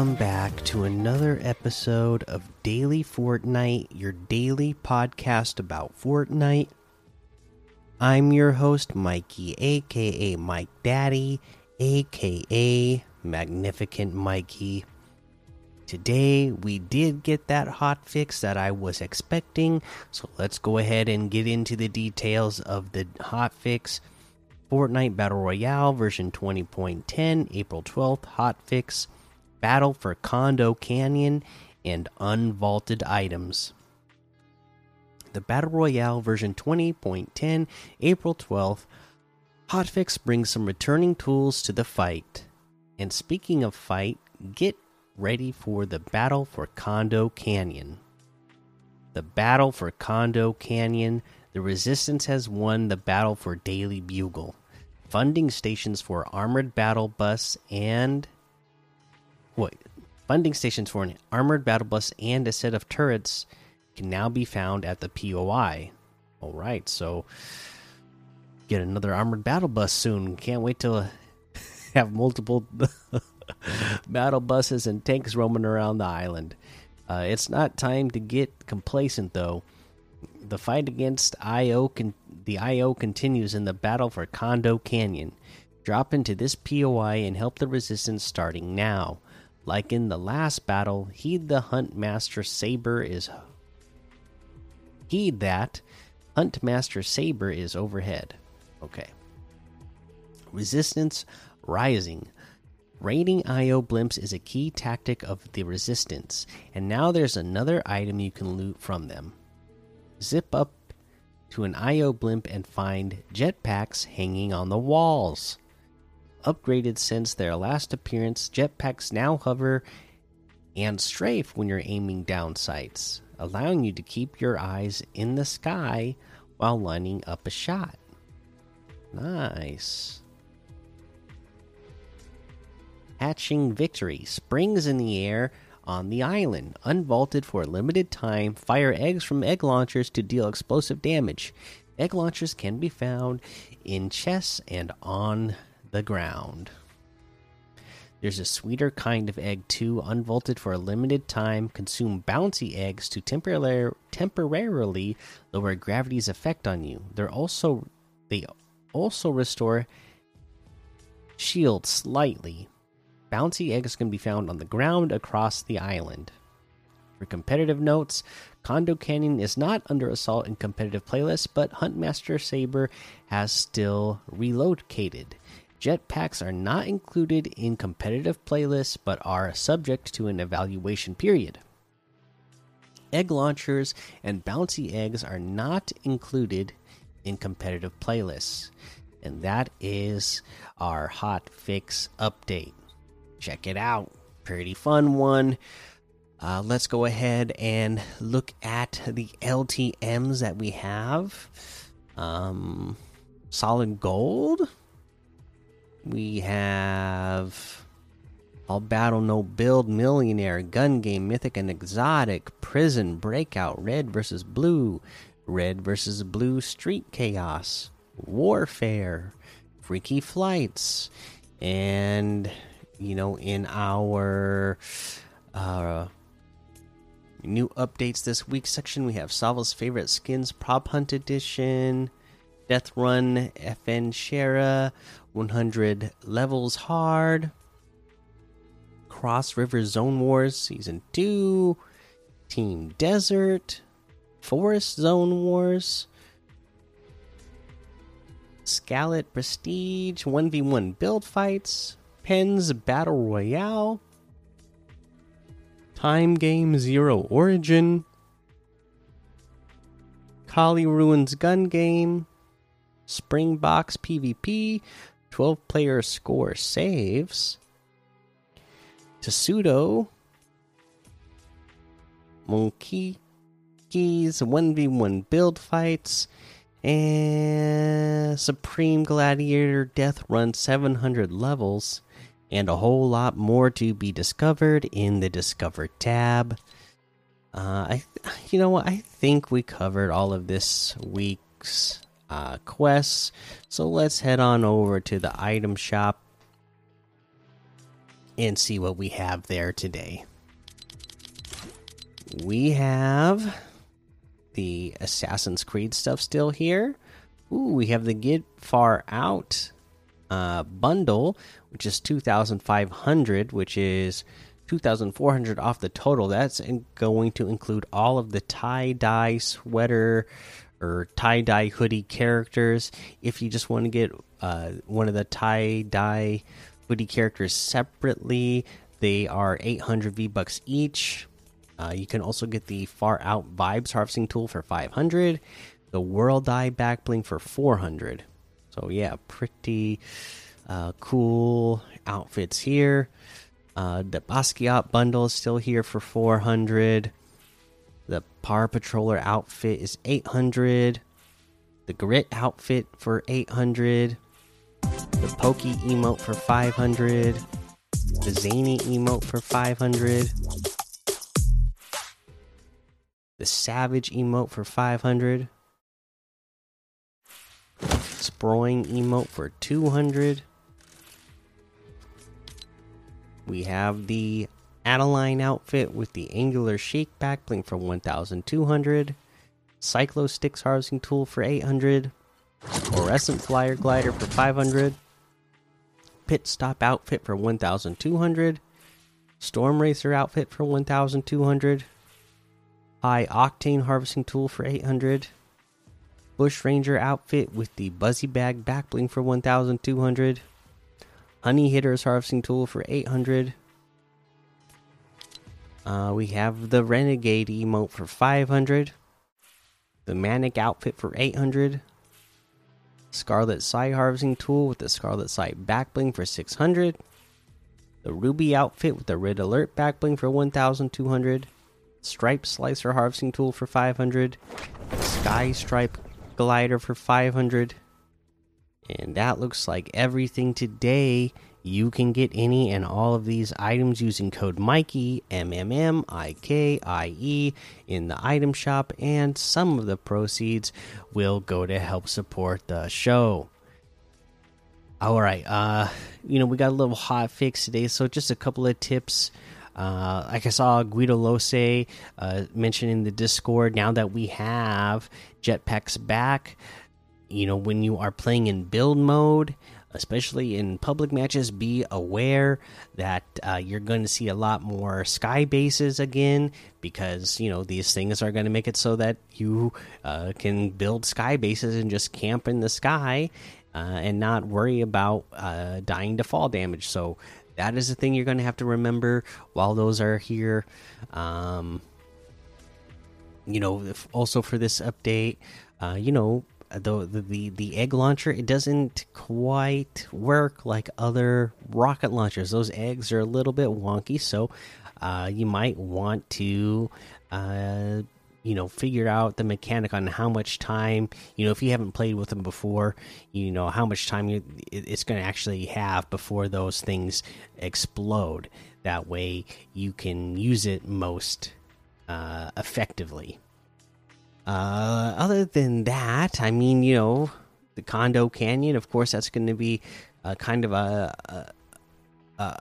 Welcome back to another episode of Daily Fortnite, your daily podcast about Fortnite. I'm your host, Mikey, aka Mike Daddy, aka Magnificent Mikey. Today, we did get that hot fix that I was expecting, so let's go ahead and get into the details of the hot fix. Fortnite Battle Royale version 20.10, April 12th, hot fix. Battle for Condo Canyon and unvaulted items. The Battle Royale version 20.10, April 12th, hotfix brings some returning tools to the fight. And speaking of fight, get ready for the Battle for Condo Canyon. The Battle for Condo Canyon, the Resistance has won the battle for Daily Bugle. Funding stations for Armored Battle Bus and funding stations for an armored battle bus and a set of turrets can now be found at the POI. All right, so get another armored battle bus soon. Can't wait to have multiple battle buses and tanks roaming around the island. Uh, it's not time to get complacent though. The fight against IO the IO continues in the battle for Condo Canyon. Drop into this POI and help the resistance starting now. Like in the last battle, heed the Huntmaster Saber is heed that Huntmaster Saber is overhead. Okay. Resistance rising. Raiding IO blimps is a key tactic of the resistance, and now there's another item you can loot from them. Zip up to an IO blimp and find jetpacks hanging on the walls upgraded since their last appearance. Jetpacks now hover and strafe when you're aiming down sights, allowing you to keep your eyes in the sky while lining up a shot. Nice. Hatching Victory springs in the air on the island. Unvaulted for a limited time, fire eggs from egg launchers to deal explosive damage. Egg launchers can be found in chests and on the ground. There's a sweeter kind of egg too, unvaulted for a limited time. Consume bouncy eggs to temporarily temporarily lower gravity's effect on you. They're also they also restore shield slightly. Bouncy eggs can be found on the ground across the island. For competitive notes, Condo Canyon is not under assault in competitive playlists, but Huntmaster Saber has still relocated. Jetpacks are not included in competitive playlists but are subject to an evaluation period. Egg launchers and bouncy eggs are not included in competitive playlists. And that is our hot fix update. Check it out. Pretty fun one. Uh, let's go ahead and look at the LTMs that we have. Um, solid gold we have All Battle No Build, Millionaire, Gun Game, Mythic and Exotic, Prison, Breakout, Red versus Blue, Red versus Blue, Street Chaos, Warfare, Freaky Flights, and you know, in our uh, new updates this week section, we have Salva's favorite skins prop hunt edition, Death Run, FN Shara, 100 levels hard. Cross River Zone Wars Season 2. Team Desert. Forest Zone Wars. Scalet Prestige. 1v1 build fights. Pens Battle Royale. Time Game Zero Origin. Kali Ruins Gun Game. Springbox PvP. 12 player score saves. Tsudo. Monkey Keys 1v1 build fights. And Supreme Gladiator Death Run 700 levels. And a whole lot more to be discovered in the Discover tab. Uh, I, you know what? I think we covered all of this week's uh, quests. So let's head on over to the item shop. and see what we have there today. We have the Assassin's Creed stuff still here. Ooh, we have the Get Far Out uh, bundle, which is 2,500, which is 2,400 off the total. That's going to include all of the tie dye sweater or tie dye hoodie characters. If you just want to get uh, one of the tie dye hoodie characters separately, they are 800 V bucks each. Uh, you can also get the Far Out Vibes harvesting tool for 500, the World Eye back bling for 400. So yeah, pretty uh, cool outfits here. Uh, the Basquiat bundle is still here for 400. The Power Patroller outfit is 800. The Grit outfit for 800. The Pokey emote for 500. The Zany emote for 500 the Savage emote for 500. Sproing emote for 200. We have the Adeline outfit with the Angular Shake bling for 1200. Cyclo Sticks harvesting tool for 800. Fluorescent Flyer glider for 500. Pit Stop outfit for 1200. Storm Racer outfit for 1200 high octane harvesting tool for 800 bush ranger outfit with the buzzy bag back bling for 1200 honey hitters harvesting tool for 800 uh, we have the renegade emote for 500 the manic outfit for 800 scarlet sight harvesting tool with the scarlet sight backbling for 600 the ruby outfit with the red alert backbling for 1200 Stripe Slicer Harvesting Tool for 500, Sky Stripe Glider for 500. And that looks like everything today. You can get any and all of these items using code Mikey M M M I K I E in the item shop, and some of the proceeds will go to help support the show. All right, uh, you know we got a little hot fix today, so just a couple of tips uh, like I saw Guido Lose uh, the Discord, now that we have jetpacks back, you know, when you are playing in build mode, especially in public matches, be aware that uh, you're going to see a lot more sky bases again because, you know, these things are going to make it so that you uh, can build sky bases and just camp in the sky. Uh, and not worry about uh, dying to fall damage. So that is the thing you're going to have to remember while those are here. Um, you know, also for this update, uh, you know, the, the the egg launcher it doesn't quite work like other rocket launchers. Those eggs are a little bit wonky, so uh, you might want to uh, you know figure out the mechanic on how much time you know if you haven't played with them before you know how much time you, it's going to actually have before those things explode that way you can use it most uh, effectively uh, other than that i mean you know the condo canyon of course that's going to be uh, kind of a, a, a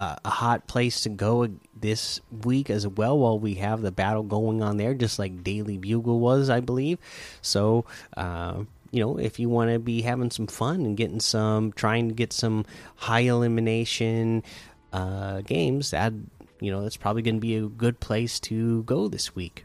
a hot place to go this week as well while we have the battle going on there just like daily bugle was i believe. So uh, you know if you want to be having some fun and getting some trying to get some high elimination uh, games that you know that's probably going to be a good place to go this week